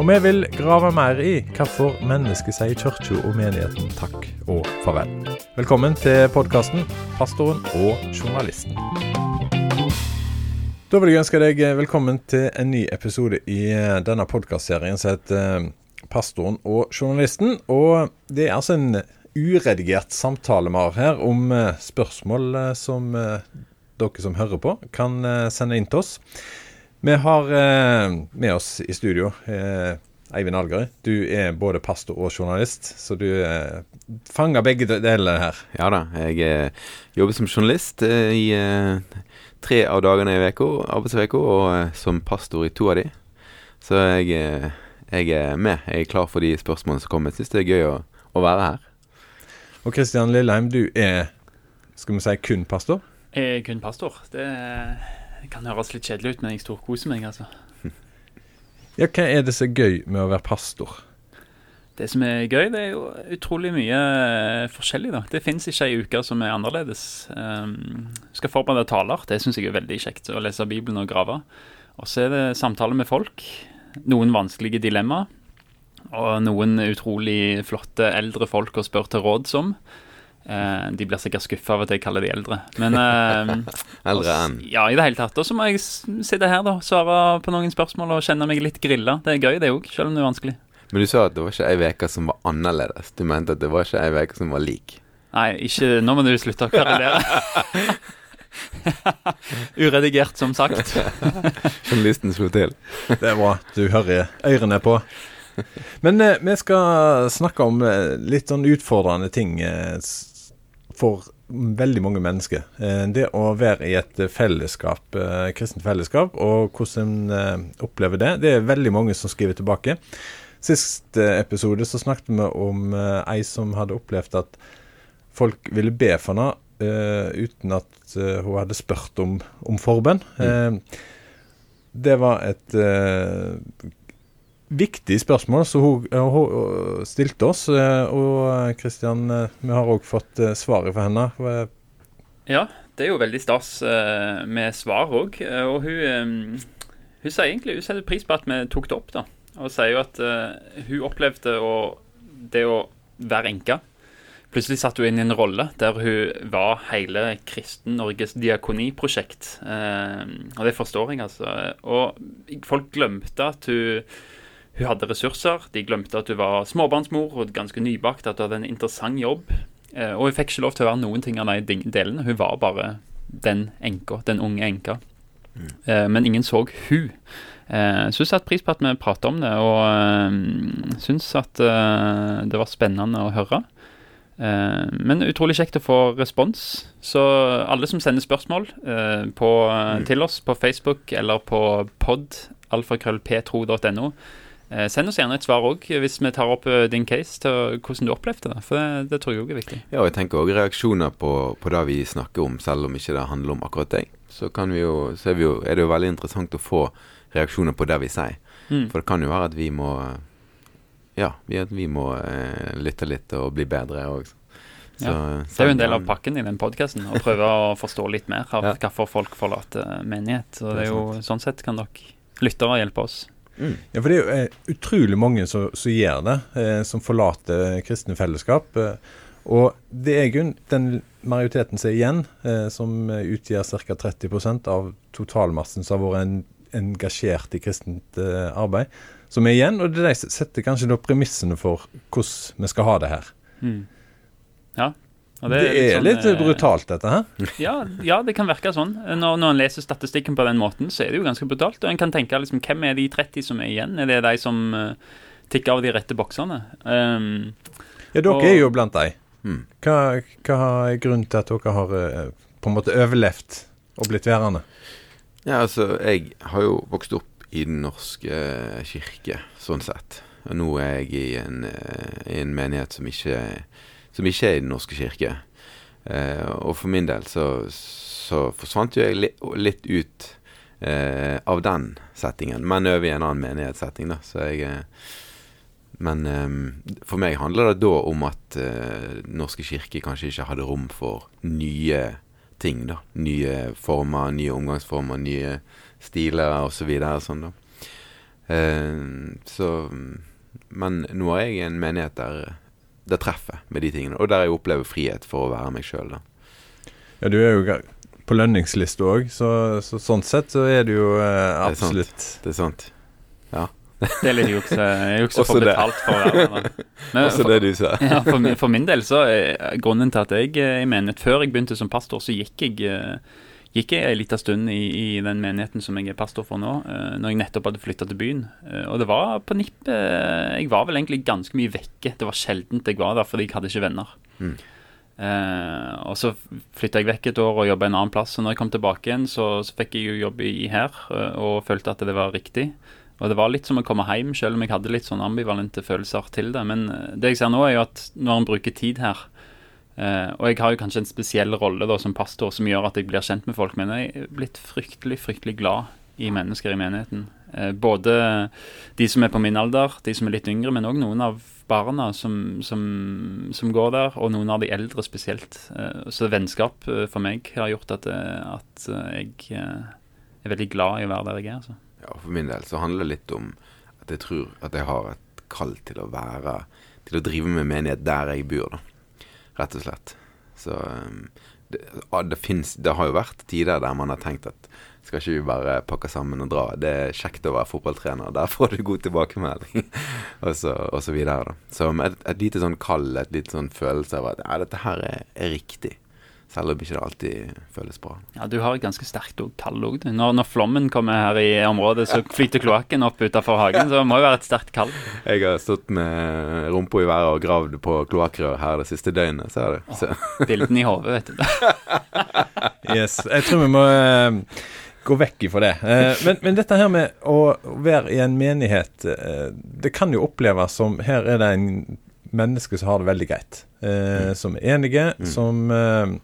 Og vi vil grave mer i hvorfor mennesket sier kirka og menigheten takk og farvel. Velkommen til podkasten 'Pastoren og journalisten'. Da vil jeg ønske deg velkommen til en ny episode i denne podkastserien som heter 'Pastoren og journalisten'. Og det er altså en uredigert samtale vi har her om spørsmål som dere som hører på, kan sende inn til oss. Vi har med oss i studio Eivind Algerøy. Du er både pastor og journalist, så du fanger begge deler her. Ja da, jeg jobber som journalist i tre av dagene i arbeidsuka, og som pastor i to av de. Så jeg, jeg er med. Jeg er klar for de spørsmålene som kommer. Jeg syns det er gøy å, å, være her. Og Kristian Lilleheim, du er skal vi si kun pastor? Jeg er kun pastor. Det kan høres litt kjedelig ut, men jeg storkoser meg, altså. Ja, hva er det som er gøy med å være pastor? Det som er gøy, det er jo utrolig mye forskjellig. da. Det fins ikke ei uke som er annerledes. Um, skal forberede taler. Det syns jeg er veldig kjekt. Å lese Bibelen og grave. Og så er det samtaler med folk. Noen vanskelige dilemmaer. Og noen utrolig flotte eldre folk å spørre til råd om. Uh, de blir sikkert skuffa av at jeg kaller de eldre. Men uh, Eldre enn? Ja, i det hele tatt. Og så må jeg sitte her da, svare på noen spørsmål og kjenne meg litt grilla. Det er gøy, det òg, selv om det er vanskelig. Men du sa at det var ikke ei uke som var annerledes. Du mente at det var ikke ei uke som var lik. Nei, ikke Nå må du slutte å karrelere. Uredigert, som sagt. Journalisten slo til. Det er bra. Du hører ørene på. Men eh, vi skal snakke om eh, litt sånn utfordrende ting eh, for veldig mange mennesker. Det å være i et fellesskap, kristent fellesskap, og hvordan en opplever det. Det er veldig mange som skriver tilbake. Sist episode så snakket vi om ei som hadde opplevd at folk ville be for henne uten at hun hadde spurt om, om forbønn. Mm. det var et viktig spørsmål som hun, hun, stilte oss. og Kristian, vi har òg fått svaret fra henne. Ja, det er jo veldig stas med svar òg. Og hun, hun sier egentlig hun setter pris på at vi tok det opp, da og sier jo at hun opplevde å, det å være enke. Plutselig satt hun inn i en rolle der hun var hele Kristen-Norges diakoniprosjekt. Og det forstår jeg, altså. Og folk glemte at hun, hun hadde ressurser. De glemte at hun var småbarnsmor og ganske nybakt, at hun hadde en interessant jobb. Uh, og hun fikk ikke lov til å være noen ting av de delene. Hun var bare den enka, den unge enka. Mm. men ingen så hun. Jeg hun syns satte pris på at vi pratet om det, og syns at det var spennende å høre. Men utrolig kjekt å få respons. Så alle som sender spørsmål på, mm. til oss på Facebook eller på pod, alfakrøllptro.no, send oss gjerne et svar òg, hvis vi tar opp din case til hvordan du opplevde det. For det, det tror jeg òg er viktig. Ja, og jeg tenker òg reaksjoner på, på, det vi snakker om, selv om ikke det handler om akkurat deg. Så, vi jo, så er, vi jo, er det jo veldig interessant å få reaksjoner på det vi sier. Mm. For det kan jo være at vi må Ja, vi, vi må eh, lytte litt og bli bedre òg. Ja. Det er jo en del av pakken i den podkasten, å prøve å forstå litt mer av ja. hvorfor folk forlater menighet. Så det er jo sånn sett kan dere lyttere hjelpe oss. Mm. Ja, for det er jo eh, utrolig mange som, som gjør det, eh, som forlater kristne fellesskap. Eh, og det er jo den majoriteten som er igjen, eh, som utgjør ca. 30% av totalmassen som har vært en engasjert i kristent uh, arbeid, som er igjen. Og det setter kanskje da premissene for hvordan vi skal ha det her. Mm. Ja. Det, er, det er litt, sånn, litt eh, brutalt, dette her. Ja, ja, det kan virke sånn. Når, når en leser statistikken på den måten, så er det jo ganske brutalt. Og en kan tenke liksom, hvem er de 30 som er igjen? Er det de som uh, tikker av de rette boksene? Um, ja, dere og, er jo blant de. Mm. Hva, hva er grunnen til at dere har uh, på en måte overlevd og blitt værende? Ja, altså, jeg har jo vokst opp i Den norske kirke, sånn sett. Og nå er jeg i en, i en menighet som ikke som ikke er i Den norske kirke. Eh, og for min del så, så forsvant jo jeg li, litt ut eh, av den settingen, men over i en annen menighetssetting, da. Så jeg eh, Men eh, for meg handler det da om at eh, Norske kirke kanskje ikke hadde rom for nye ting, da. Nye former, nye omgangsformer, nye stiler osv. Så videre, sånn, da. Så Men nå er jeg i en menighet der det treffer med de tingene, og der jeg opplever frihet for å være meg sjøl, da. Ja, du er jo på lønningsliste òg, så, så, sånn sett så er du jo eh, absolutt Det er sant. Det er sant. Ja. Det er litt juks. Jeg jukser for betalt for å være der. Også for, det du sa. ja, for, min- for min del så er grunnen til at jeg jeg i menighet Før jeg begynte som pastor, så gikk jeg eh, Gikk jeg en liten stund i, i den menigheten som jeg er pastor for nå, uh, når jeg nettopp hadde flytta til byen. Uh, og det var på nippet Jeg var vel egentlig ganske mye vekke. Det var sjeldent jeg var der fordi jeg hadde ikke venner. Mm. Og så flytta jeg vekk et år og jobba en annen plass. Og når jeg kom tilbake igjen, så, så fikk jeg jo jobb i, her eh, og følte at det var riktig. Og det var litt som å komme hjem, selv om jeg hadde litt sånn ambivalente følelser til det. Men det jeg ser nå, er jo at når en bruker tid her eh, Og jeg har jo kanskje en spesiell rolle da som pastor som gjør at jeg blir kjent med folk, men jeg er blitt fryktelig, fryktelig glad i mennesker i menigheten. Eh, både de som er på min alder, de som er litt yngre, men òg noen av barna som, som, som går der, og noen av de eldre spesielt. Eh, Så vennskap for meg har gjort at, at jeg er veldig glad i å være der jeg er. Altså. Ja, for min del så handler det litt om at jeg tror at jeg har et kall til å være Til å drive med menighet der jeg bor, da. Rett og slett. Så um, det, det, finnes, det har jo vært tider der man har tenkt at skal ikke vi bare pakke sammen og dra? Det er kjekt å være fotballtrener. Der får du god tilbakemelding. og, så, og så videre, da. Så et, et lite sånn kall, et lite sånn følelse av at ja, dette her er, er riktig. Selv om ikke det alltid føles bra. Ja, Du har et ganske sterkt kall òg. Når, når flommen kommer her i området, så flyter kloakken opp utafor hagen. Så det må jo være et sterkt kall. Jeg har stått med rumpa i været og gravd på kloakkrør her det siste døgnet, ser du. Så. Bildene i hodet, vet du. Yes. Jeg tror vi må eh, gå vekk ifra det. Eh, men, men dette her med å være i en menighet, eh, det kan jo oppleves som her er det en menneske som har det veldig greit. Eh, som er enige, som eh,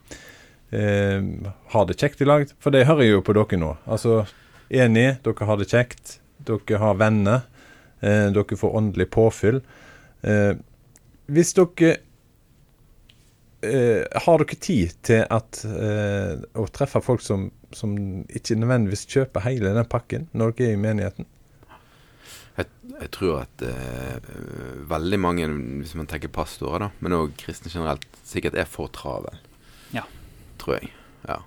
eh, har det kjekt i lag. For det hører jeg jo på dere nå. Altså enig, dere har det kjekt. Dere har venner. Eh, dere får åndelig påfyll. Eh, hvis dere eh, Har dere tid til at, å treffe folk som, som ikke nødvendigvis kjøper hele den pakken når dere er i menigheten? Jeg, jeg tror at eh, veldig mange, hvis man tenker pastorer, da, men òg kristne generelt, sikkert er for travel. Ja. Tror jeg. Ja.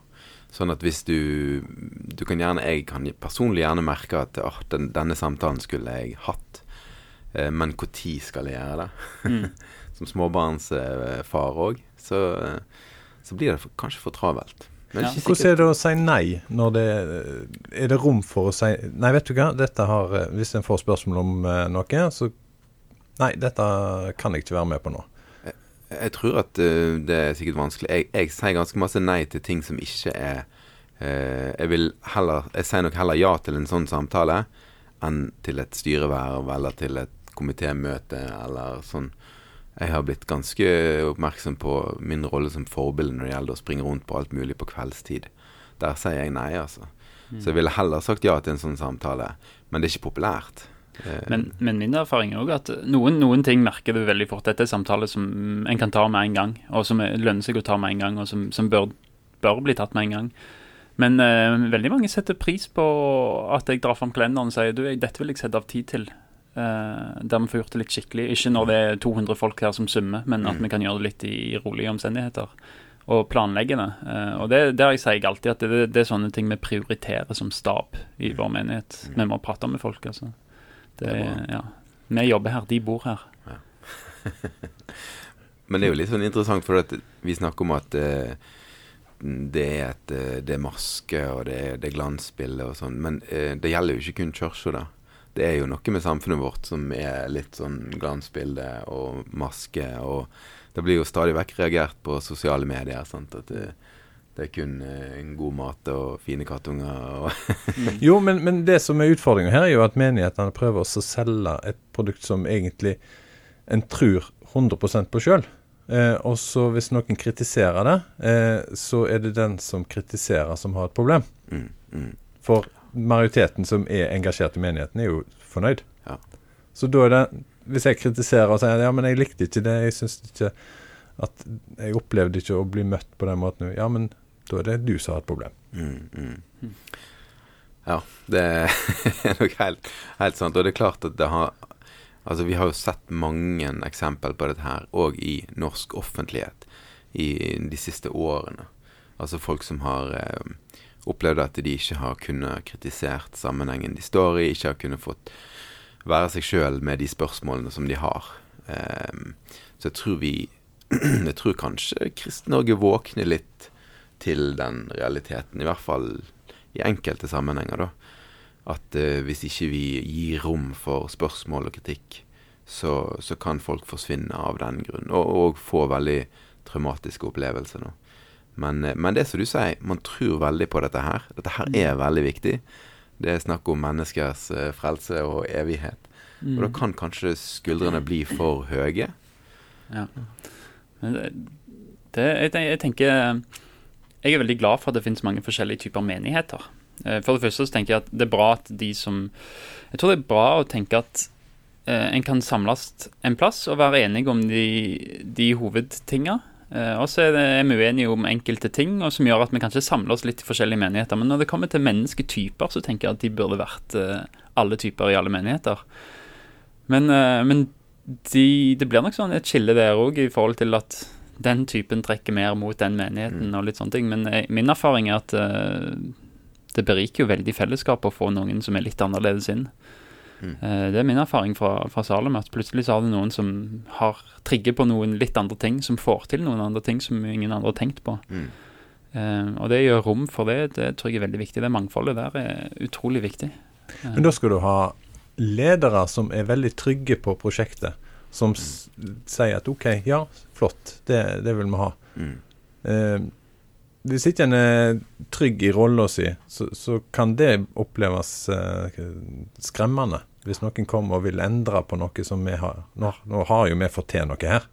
Sånn at hvis du Du kan gjerne Jeg kan personlig gjerne merke at oh, den, denne samtalen skulle jeg hatt. Eh, men når skal jeg gjøre det? Mm. Som småbarnsfar òg, så, eh, så blir det for, kanskje for travelt. Men Ja. Hvordan er det å si nei når det Er det rom for å si Nei, vet du hva, dette har eh, Hvis en får spørsmål om eh, noe, så Nei, dette kan jeg ikke være med på nå. Jeg tror at uh, det er sikkert vanskelig. Jeg, jeg sier ganske masse nei til ting som ikke er uh, Jeg vil heller Jeg sier nok heller ja til en sånn samtale enn til et styreverv eller til et komitémøte eller sånn. Jeg har blitt ganske oppmerksom på min rolle som forbilde når det gjelder å springe rundt på alt mulig på kveldstid. Der sier jeg nei, altså. Så jeg ville heller sagt ja til en sånn samtale, men det er ikke populært. Eh, Men, men min erfaring er òg at noen, noen ting merker du veldig fort. Dette er samtaler som en kan ta med en gang, og som er- lønner seg å ta med en gang, og som, som bør, bør bli tatt med en gang. Men uh, veldig mange setter pris på at jeg drar fram kalenderen og sier du, dette vil jeg sette av tid til. Eh, der vi får gjort det litt skikkelig. Ikke når det er 200 folk her som summer, men at Mm. vi kan gjøre det litt i rolige omstendigheter. Og planlegge det. Eh, og det, der sier jeg alltid at det, det er sånne ting vi prioriterer som stab i vår menighet. Vi må prate med folk, altså. Det, ja. Vi jobber her, de bor her. Men det er jo litt sånn interessant, for vi snakker om at eh, det er et Det er maske, og det er, det er glansbilde og sånn. Men eh, det gjelder jo ikke kun kirka, da. Det er jo noe med samfunnet vårt som er litt sånn glansbilde og maske. Og det blir jo stadig vekk reagert på sosiale medier. Sant? At det, det er kun eh, en god mat og fine kattunger. Og Jo, men, men det som er utfordringa her, er jo at menighetene prøver også å selge et produkt som egentlig en tror 100% på sjøl. Eh, og så hvis noen kritiserer det, eh, så er det den som kritiserer, som har et problem. Mm, mm. For majoriteten som er engasjert i menigheten, er jo fornøyd. Ja. Så da er det Hvis jeg kritiserer og sier ja, men jeg likte ikke det, jeg syns ikke at Jeg opplevde ikke å bli møtt på den måten. Ja, men da er det du som har et problem. Mm, mm. Ja, det er nok helt, helt sant. Og det er klart at det har Altså, vi har jo sett mange eksempel på dette her, òg i norsk offentlighet, i de siste årene. Altså folk som har eh, opplevd at de ikke har kunnet kritisert sammenhengen de står i, ikke har kunnet fått være seg sjøl med de spørsmålene som de har. Eh, så jeg tror vi Jeg tror kanskje Kristen-Norge våkner litt til den realiteten, i hvert fall i enkelte sammenhenger, da. At eh, hvis ikke vi gir rom for spørsmål og kritikk, så, så kan folk forsvinne av den grunn, og, og få veldig traumatiske opplevelser. Da. Men, eh, men det som du sier, man tror veldig på dette her. Dette her er veldig viktig. Det er snakk om menneskers eh, frelse og evighet. Og da kan kanskje skuldrene bli for høye. Ja. Det, det, jeg, jeg tenker Jeg er veldig glad for at det finnes mange forskjellige typer menigheter. Eh, For det første så tenker jeg at det er bra at de som Jeg tror det er bra å tenke at eh, en kan samles en plass og være enige om de, de hovedtinga. Eh, og så er, vi uenige om enkelte ting, og som gjør at vi kanskje samler oss litt i forskjellige menigheter. Men når det kommer til mennesketyper, så tenker jeg at de burde vært eh, alle typer i alle menigheter. Men, eh, men de, det blir nok sånn et skille der òg, i forhold til at den typen trekker mer mot den menigheten og litt sånne ting. Men min erfaring er at det beriker jo veldig fellesskapet å få noen som er litt annerledes inn. Mm. Eh, det er min erfaring fra, fra Salem, at plutselig så har det noen som har trigger på noen litt andre ting, som får til noen andre ting som ingen andre har tenkt på. Mm. Uh, og det gjør rom for det, det tror jeg er veldig viktig. Det mangfoldet der er utrolig viktig. Men da skal du ha ledere som er veldig trygge på prosjektet. Som s sier at OK, ja, flott, det, det vil vi ha. Mm. Eh, hvis ikke en er trygg i rolla si, så, så kan det oppleves eh, skremmende. Hvis noen kommer og vil endre på noe som vi har Nå, nå har jo vi fått til noe her.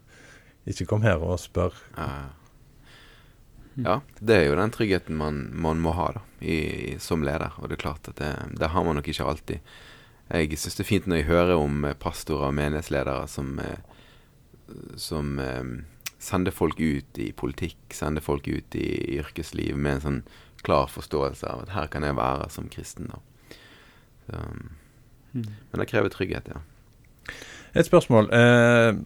Ikke kom her og spør. Ja. det er jo den tryggheten man, man må ha da, i, som leder. Og det er klart at det, det har man nok ikke alltid. Jeg syns det er fint når jeg hører om eh, pastorer og menighetsledere som, eh, som sender folk ut i politikk, sende folk ut i yrkesliv med en sånn klar forståelse av at her kan jeg være som kristen. da. Så, men det krever trygghet, ja. Et spørsmål. Eh,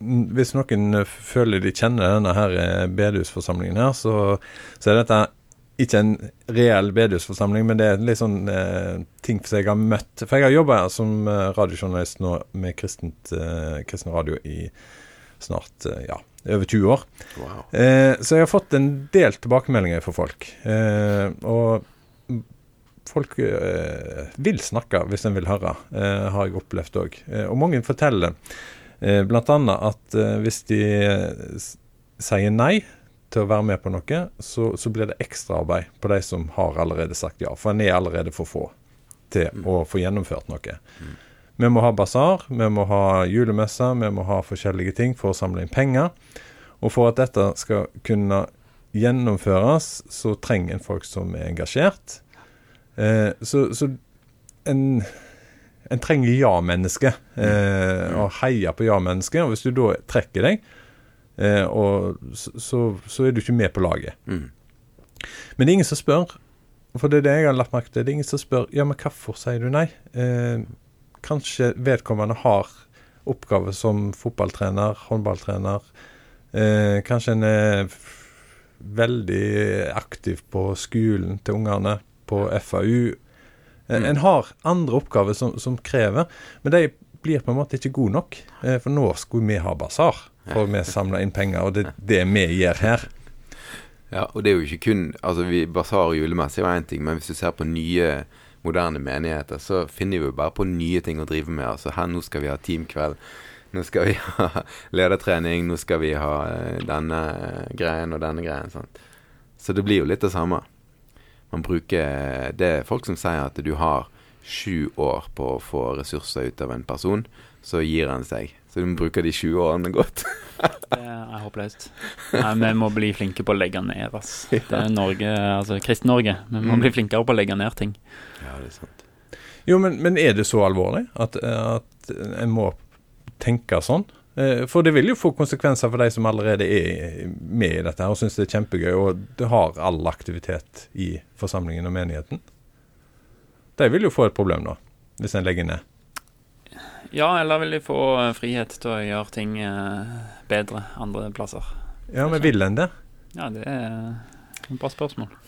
hvis noen føler de kjenner denne her eh, bedehusforsamlingen her, så, så er dette ikke en reell bedehusforsamling, men det er litt sånn eh, ting som jeg har møtt. For jeg har jobba som eh, radiojournalist nå med kristent, eh, kristen radio i snart eh, ja, over 20 år. Wow. Eh, så jeg har fått en del tilbakemeldinger fra folk. Eh, og folk eh, vil snakke hvis en vil høre, eh, har jeg opplevd òg. Eh, og mange forteller eh, bl.a. at eh, hvis de sier nei til å være med på noe, så, så blir det ekstraarbeid på de som har allerede sagt ja. For en er allerede for få til å få gjennomført noe. Vi må ha basar, vi må ha julemesser, vi må ha forskjellige ting for å samle inn penger. Og for at dette skal kunne gjennomføres, så trenger en folk som er engasjert. Eh, så, så en, en trenger ja-menneske, eh, og heier på ja-mennesket. Og hvis du da trekker deg, eh, og, så, så, så er du ikke med på laget. Mm. Men det er ingen som spør. For det er det jeg har lagt merke til. Det er ingen som spør ja, men hvorfor sier du nei. Eh, kanskje vedkommende har oppgave som fotballtrener, håndballtrener. Eh, kanskje en er veldig aktiv på skolen til ungene, på FAU. Eh, Mm. En har andre oppgaver som, som krever, men de blir på en måte ikke gode nok. Eh, for nå skulle vi ha basar, for vi samler inn penger, og det er det vi gjør her. Ja, og det er jo ikke kun Altså, vi basar julemesse er jo én ting, men hvis du ser på nye, moderne menigheter, så finner vi jo bare på nye ting å drive med. Altså, her nå skal vi ha teamkveld. Nå skal vi ha ledertrening. Nå skal vi ha eh, denne greien og denne greien. Sant? Så det blir jo litt det samme. Man bruker Det er folk som sier at du har sju år på å få ressurser ut av en person. Så gir han seg. Så du må bruke de 20 årene godt. det er håpløst. Nei, vi må bli flinke på å legge ned, ass. Det er Norge, altså Kristen-Norge. Vi må Mm. bli flinkere på å legge ned ting. Ja, det er sant. Jo, men, men er det så alvorlig at, at en må tenke sånn? Eh, For det vil jo få konsekvenser for de som allerede er med i dette her og syns det er kjempegøy, og det har all aktivitet i forsamlingen og menigheten. De vil jo få et problem da, hvis en legger ned. Ja, eller vil de få eh, frihet til å gjøre ting eh, bedre andre plasser? Ja, men vil en det? Ja, det er bra spørsmål.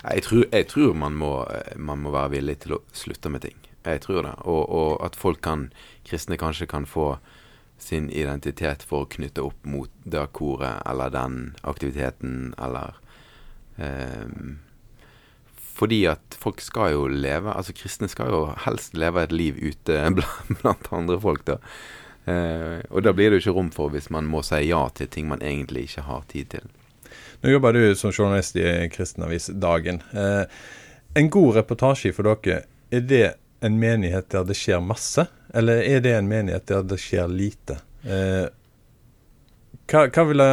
Jeg tror, jeg tror man, må, man må være villig til å slutte med ting. Jeg tror det. Og, og at folk kan, kristne kanskje kan få sin identitet for å knytte opp mot det koret eller den aktiviteten eller um, Fordi at folk skal jo leve Altså kristne skal jo helst leve et liv ute blant, andre folk, da. Uh, og da blir det jo ikke rom for hvis man må si ja til ting man egentlig ikke har tid til. Nå jobber du som journalist i Kristen Avis Dagen. Eh, en god reportasje for dere, er det en menighet der det skjer masse, eller er det en menighet der det skjer lite? Eh, hva, hva ville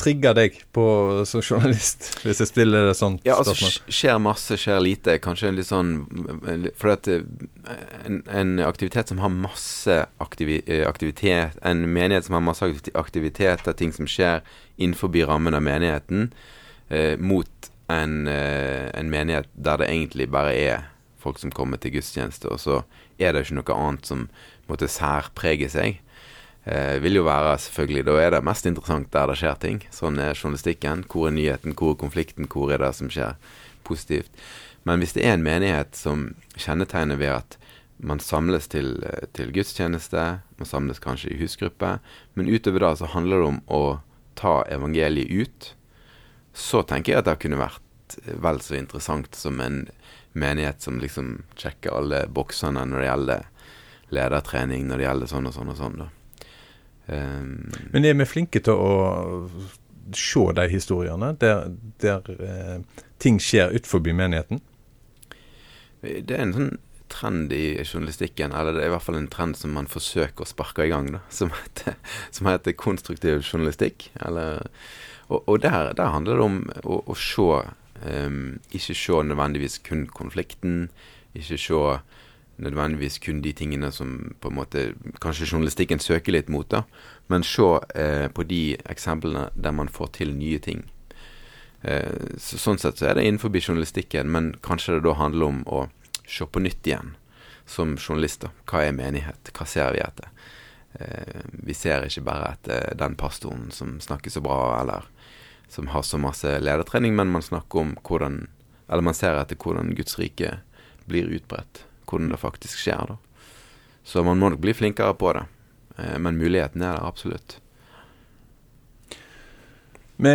trigga deg på som journalist, hvis jeg stiller det sånn Ja, altså skjer masse, skjer lite. Kanskje litt sånn For at eh, en, en aktivitet som har masse aktivi, eh, aktivitet En menighet som har masse akti- aktiviteter, ting som skjer innenfor rammen av menigheten, eh, mot en, eh, en menighet der det egentlig bare er folk som kommer til gudstjeneste, og så er det ikke noe annet som måtte særprege seg. Eh, vil jo være selvfølgelig Da er det mest interessant der det skjer ting. Sånn er journalistikken. Hvor er nyheten, hvor er konflikten, hvor er det som skjer positivt. Men hvis det er en menighet som kjennetegner ved at man samles til, eh, til gudstjeneste, man samles kanskje i husgruppe, men utover det så handler det om å ta evangeliet ut, så tenker jeg at det kunne vært vel så interessant som en menighet som liksom sjekker alle boksene når det gjelder ledertrening, når det gjelder sånn og sånn og sånn. da. Um, Men er vi flinke til å se de historiene der, der eh, ting skjer utenfor menigheten? Det er en sånn trend i journalistikken, eller det er i hvert fall en trend som man forsøker å sparke i gang, da, som heter, som heter konstruktiv journalistikk. Eller, og og der, der handler det om å, å se um, Ikke se nødvendigvis kun konflikten, ikke se nødvendigvis kun de tingene som på en måte kanskje journalistikken søker litt mot, da, men se eh, på de eksemplene der man får til nye ting. Eh, så, sånn sett så er det innenfor journalistikken, men kanskje det da handler om å se på nytt igjen som journalister. Hva er menighet? Hva ser vi etter? Eh, vi ser ikke bare etter den pastoren som snakker så bra, eller som har så masse ledertrening, men man snakker om hvordan Eller man ser etter hvordan Guds rike blir utbredt. Hvordan det faktisk skjer, da. Så man må nok bli flinkere på det. Eh, men muligheten er der absolutt. Vi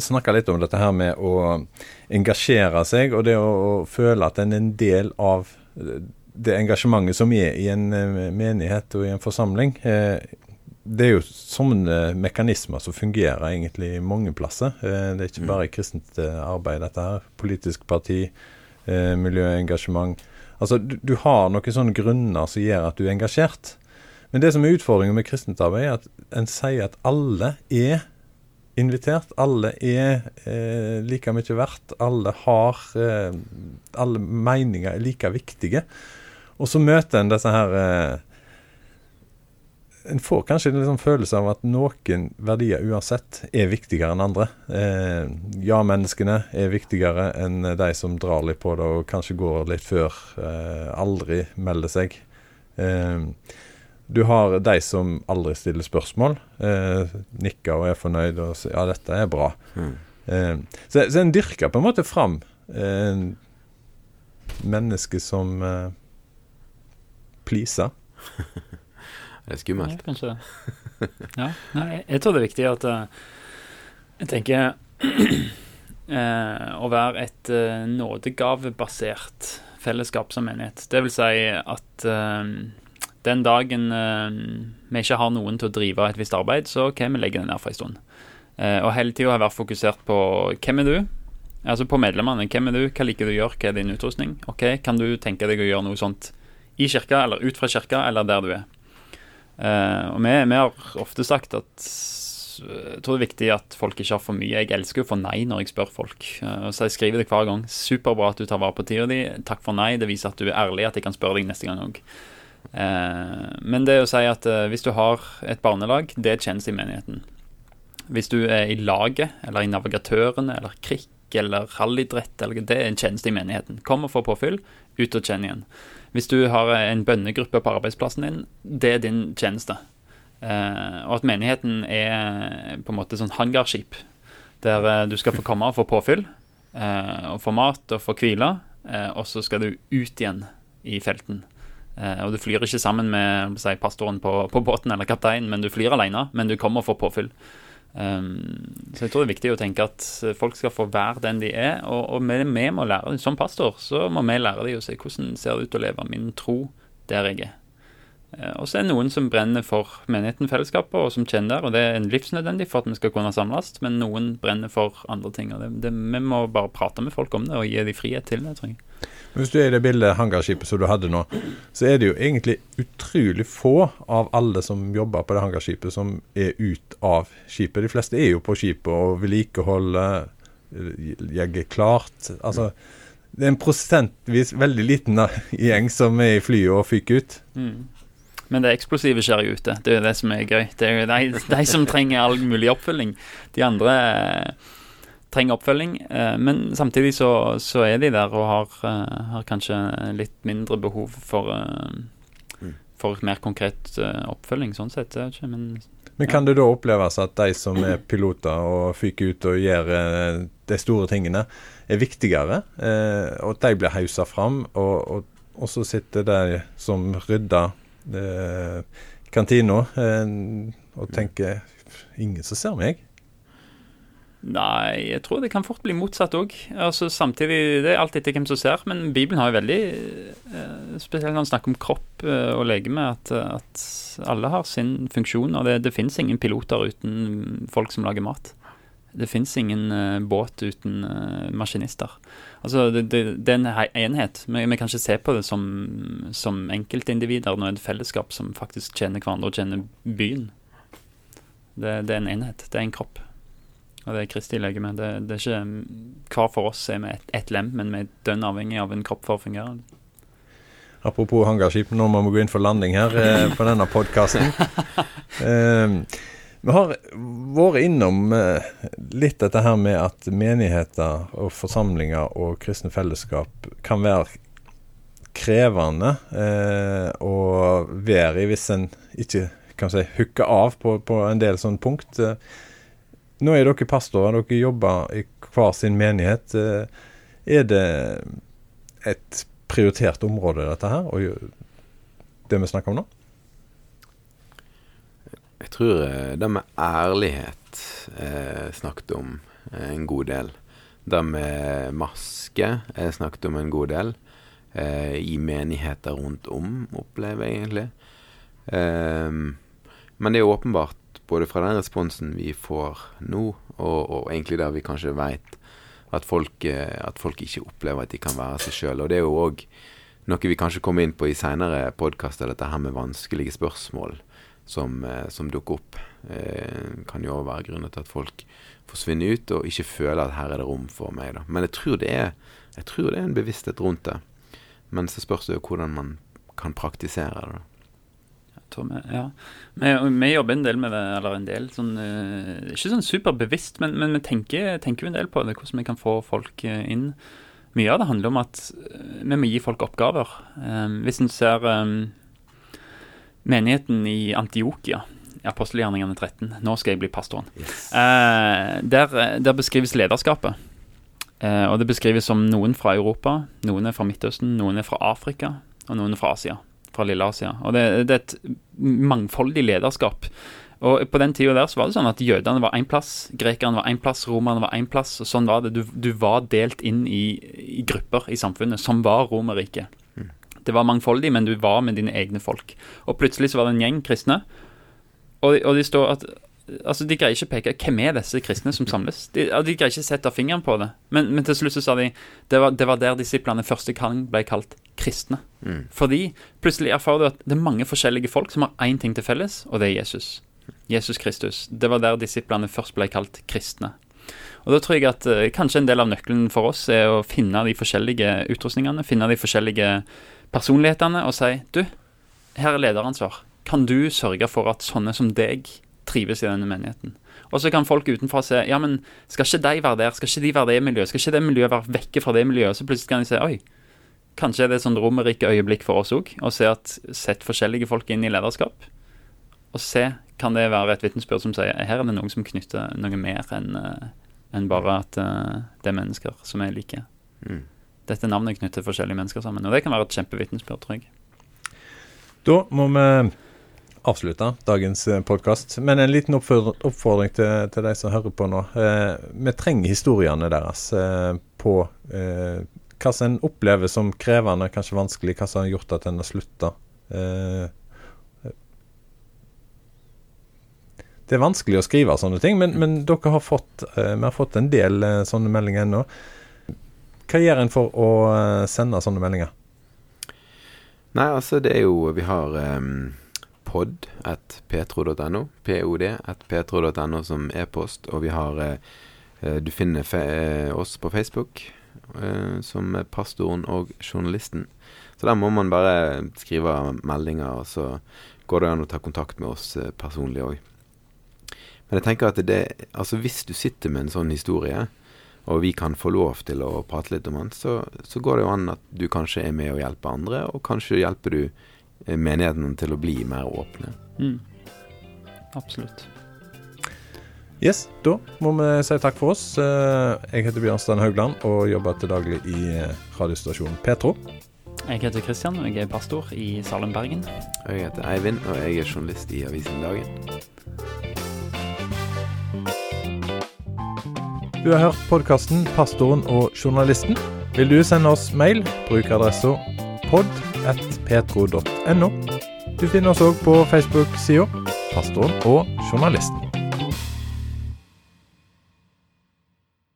snakka litt om dette her med å engasjere seg, og det å, føle at en er en del av eh, det engasjementet som er i en eh, menighet og i en forsamling. Det er jo sånne mekanismer som fungerer egentlig mange plasser. Det er ikke Mm. bare i kristent arbeid, dette her. Politisk parti, miljøengasjement. Altså, du, du har noen sånne grunner som gjør at du er engasjert. Men det som er utfordringen med kristent arbeid, er at en sier at alle er invitert. Alle er eh, like mye verdt. Alle har eh, Alle meninger er like viktige. Og så møter en disse her eh, En får kanskje en liksom følelse av at noen verdier uansett er viktigere enn andre. Eh, ja-menneskene er viktigere enn de som drar litt på det og kanskje går litt før. Eh, aldri melder seg. Eh, du har de som aldri stiller spørsmål. Eh, nikker og er fornøyd og sier ja, dette er bra. Mm. Eh, så, så en dyrker på en måte fram eh, mennesker som eh, pleaser. Det er skummelt. Ja, kanskje. Ja. Nei, jeg, jeg tror det er viktig at eh, Jeg tenker eh, å være et eh, nådegavebasert fellesskap som menighet. Det vil si at eh, den dagen eh, vi ikke har noen til å drive et visst arbeid, så OK, vi legger det ned for en stund. Eh, og hele tida være fokusert på hvem er du? Altså på medlemmene. Hvem er du? Hva liker du å gjøre? Hva er din utrustning? Ok, Kan du tenke deg å gjøre noe sånt i kirka, eller ut fra kirka, eller der du er? Uh, og vi, vi, har ofte sagt at jeg tror det er viktig at folk ikke har for mye. Jeg elsker å få nei når jeg spør folk. Uh, så jeg skriver det hver gang. Superbra at du tar vare på tida di. Takk for nei. Det viser at du er ærlig, at jeg kan spørre deg neste gang òg. Men det å si at hvis du har et barnelag, det kjennes i menigheten. Hvis du er i laget, eller i navigatørene, eller krikk, eller halvidrett, eller det er en tjeneste i menigheten. Kom og få påfyll, ut og tjene igjen. Hvis du har en bønnegruppe på arbeidsplassen din, det er din tjeneste. Eh, og at menigheten er på en måte sånn hangarskip, der eh, du skal få komme og få påfyll, eh, og få mat og få hvile, og så skal du ut igjen i felten. Og du flyr ikke sammen med si, pastoren på, på, båten eller kapteinen, men du flyr alene, men du kommer og får påfyll. Um, så jeg tror det er viktig å tenke at folk skal få være den de er. Og, og vi, vi, må lære dem, som pastor så må vi lære dem å se hvordan det ser ut å leve min tro der jeg er. Uh, og så er det noen som brenner for menigheten, fellesskapet, og som kjenner der. Og det er livsnødvendig for at vi skal kunne samles, men noen brenner for andre ting. og det, det, Vi må bare prate med folk om det og gi dem frihet til det, tror jeg. Hvis du er i det bildet hangarskipet som du hadde nå, så er det jo egentlig utrolig få av alle som jobber på det hangarskipet, som er ut av skipet. De fleste er jo på skipet og vedlikeholder, jegger klart. Altså, det er en prosentvis veldig liten gjeng som er i flyet og fyker ut. Mm. Men det eksplosive skjer jo ute. Det er jo det som er gøy. Det er jo de, de som trenger all mulig oppfølging. De andre trenger oppfølging. Eh, men samtidig så, så, er de der og har, eh, har, kanskje litt mindre behov for, eh, mm. for mer konkret oppfølging, sånn sett. Ikke, men, men kan det da oppleves at de som er piloter og fyker ut og gjør de store tingene, er viktigere? Og at de blir hausa fram, og, og, og, så sitter de som rydder kantina og tenker Ingen som ser meg. Nei, jeg tror det kan fort bli motsatt òg. Altså, samtidig, det er alt etter hvem som ser, men Bibelen har jo veldig eh, Spesielt når han snakker om kropp eh, og legeme, at, at, alle har sin funksjon. Og det, det fins ingen piloter uten folk som lager mat. Det fins ingen båt uten maskinister. Altså, det, det, det, er en enhet. Vi, vi, kan ikke se på det som, som enkeltindivider. det er et fellesskap som faktisk tjener hverandre og tjener byen. Det, det er en enhet. Det er en kropp. Og det er Kristi legeme. Det, det, er ikke Hver for oss er vi ett et lem, men vi er dønn avhengig av en kropp for å fungere. Apropos hangarskip, nå må vi gå inn for landing her eh, på denne podkasten. eh, vi har vært innom eh, litt dette her med at menigheter og forsamlinger og kristne fellesskap kan være krevende eh, å være i hvis en ikke kan si hooker av på, på en del sånne punkt. Eh, nå er dere pastorer, dere jobber i hver sin menighet. Eh, er det et prioritert område, dette her, og det vi snakker om nå? Jeg tror eh, det med ærlighet eh, snakket om eh, en god del. Det med maske er snakket om en god del. I menigheter rundt om, opplever jeg egentlig. Men det er åpenbart både fra den responsen vi får nå, og, og egentlig der vi kanskje veit at, eh, at, folk ikke opplever at de kan være seg sjøl. Og det er jo òg noe vi kanskje kommer inn på i seinere podkaster, dette her med vanskelige spørsmål som, eh, som dukker opp. Eh, kan jo òg være grunner til at folk forsvinner ut og ikke føler at her er det rom for meg. Da. Men jeg tror det er, jeg tror det er en bevissthet rundt det. Men så spørs det jo hvordan man kan praktisere det. da vi. Ja. Vi, vi, jobber en del med det, eller en del sånn uh, Ikke sånn superbevisst, men, men vi tenker, tenker en del på det, hvordan vi kan få folk eh, inn. Mye av det handler om at eh, vi må gi folk oppgaver. Hvis en ser menigheten i Antiokia apostelgjerningene 13. Nå skal jeg bli pastoren. Yes. Der, der, beskrives lederskapet. Uh, og det beskrives som noen fra Europa, noen er fra Midtøsten, noen er fra Afrika, og noen er fra Asia fra Lille Asia. Og det, det, er et mangfoldig lederskap. Og På den tida der så var det sånn at jødene var én plass, grekerne var én plass, romerne var én plass. og Sånn var det. Du, du var delt inn i, i, grupper i samfunnet, som var Romerriket. Mm. Det var mangfoldig, men du var med dine egne folk. Og plutselig så var det en gjeng kristne. Og, og de står at Altså, De greier ikke å peke hvem er disse kristne som samles. De, de greier ikke å sette fingeren på det. Men, men, til slutt så sa de det var, det var der disiplene første gang ble kalt kristne. Mm. Fordi plutselig erfarer du at det er mange forskjellige folk som har én ting til felles, og det er Jesus. Jesus Kristus. Det var der disiplene først ble kalt kristne. Og Da tror jeg at uh, kanskje en del av nøkkelen for oss er å finne de forskjellige utrustningene, finne de forskjellige personlighetene og si du, her er lederansvar. Kan du sørge for at sånne som deg trives i denne menigheten. Og så kan folk utenfra se ja, men skal ikke de være der, skal ikke de være det miljøet, skal ikke det miljøet være vekke fra det miljøet? Så plutselig kan de se oi, kanskje er det et sånt romerike øyeblikk for oss òg. Å se at sett forskjellige folk inn i lederskap. Og se kan det være et vitnesbyrd som sier her er det noen som knytter noe mer enn uh, enn bare at uh, det er mennesker som er like. Mm. Dette navnet knytter forskjellige mennesker sammen. Og det kan være et kjempevitnesbyrd, tror jeg. Da må vi avslutte dagens eh, podkast. Men en liten oppfordring til, til, de som hører på nå. Eh, vi trenger historiene deres eh, på eh, hva som en opplever som krevende, kanskje vanskelig, hva som har gjort at en har slutta. Eh, det er vanskelig å skrive sånne ting, men, men dere har fått, eh, vi har fått en del sånne meldinger ennå. Hva gjør en for å sende sånne meldinger? Nei, altså det er jo Vi har um pod.petro.no. pod.petro.no som e-post. Og vi har eh, eh Du finner eh, oss på Facebook som pastoren og journalisten. Så der må man bare skrive meldinger, og så går det an å ta kontakt med oss personlig òg. Men jeg tenker at det, altså hvis du sitter med en sånn historie, og vi kan få lov til å prate litt om den, så, så går det jo an at du kanskje er med og hjelper andre, og kanskje hjelper du menigheten til å bli mer åpne. Mm. Absolutt. Yes, da må vi si takk for oss. Eh, jeg heter Bjørnstein Haugland og jobber til daglig i eh, radiostasjonen Petro. Jeg heter Kristian, og jeg er pastor i Salem, Bergen. Og jeg heter Eivind, og jeg er journalist i Avisen Dagen. Du har hørt podkasten 'Pastoren og journalisten'. Vil du sende oss mail, bruk adressa pod.petro.no. Du finner oss òg på Facebook-sida Pastoren og journalisten.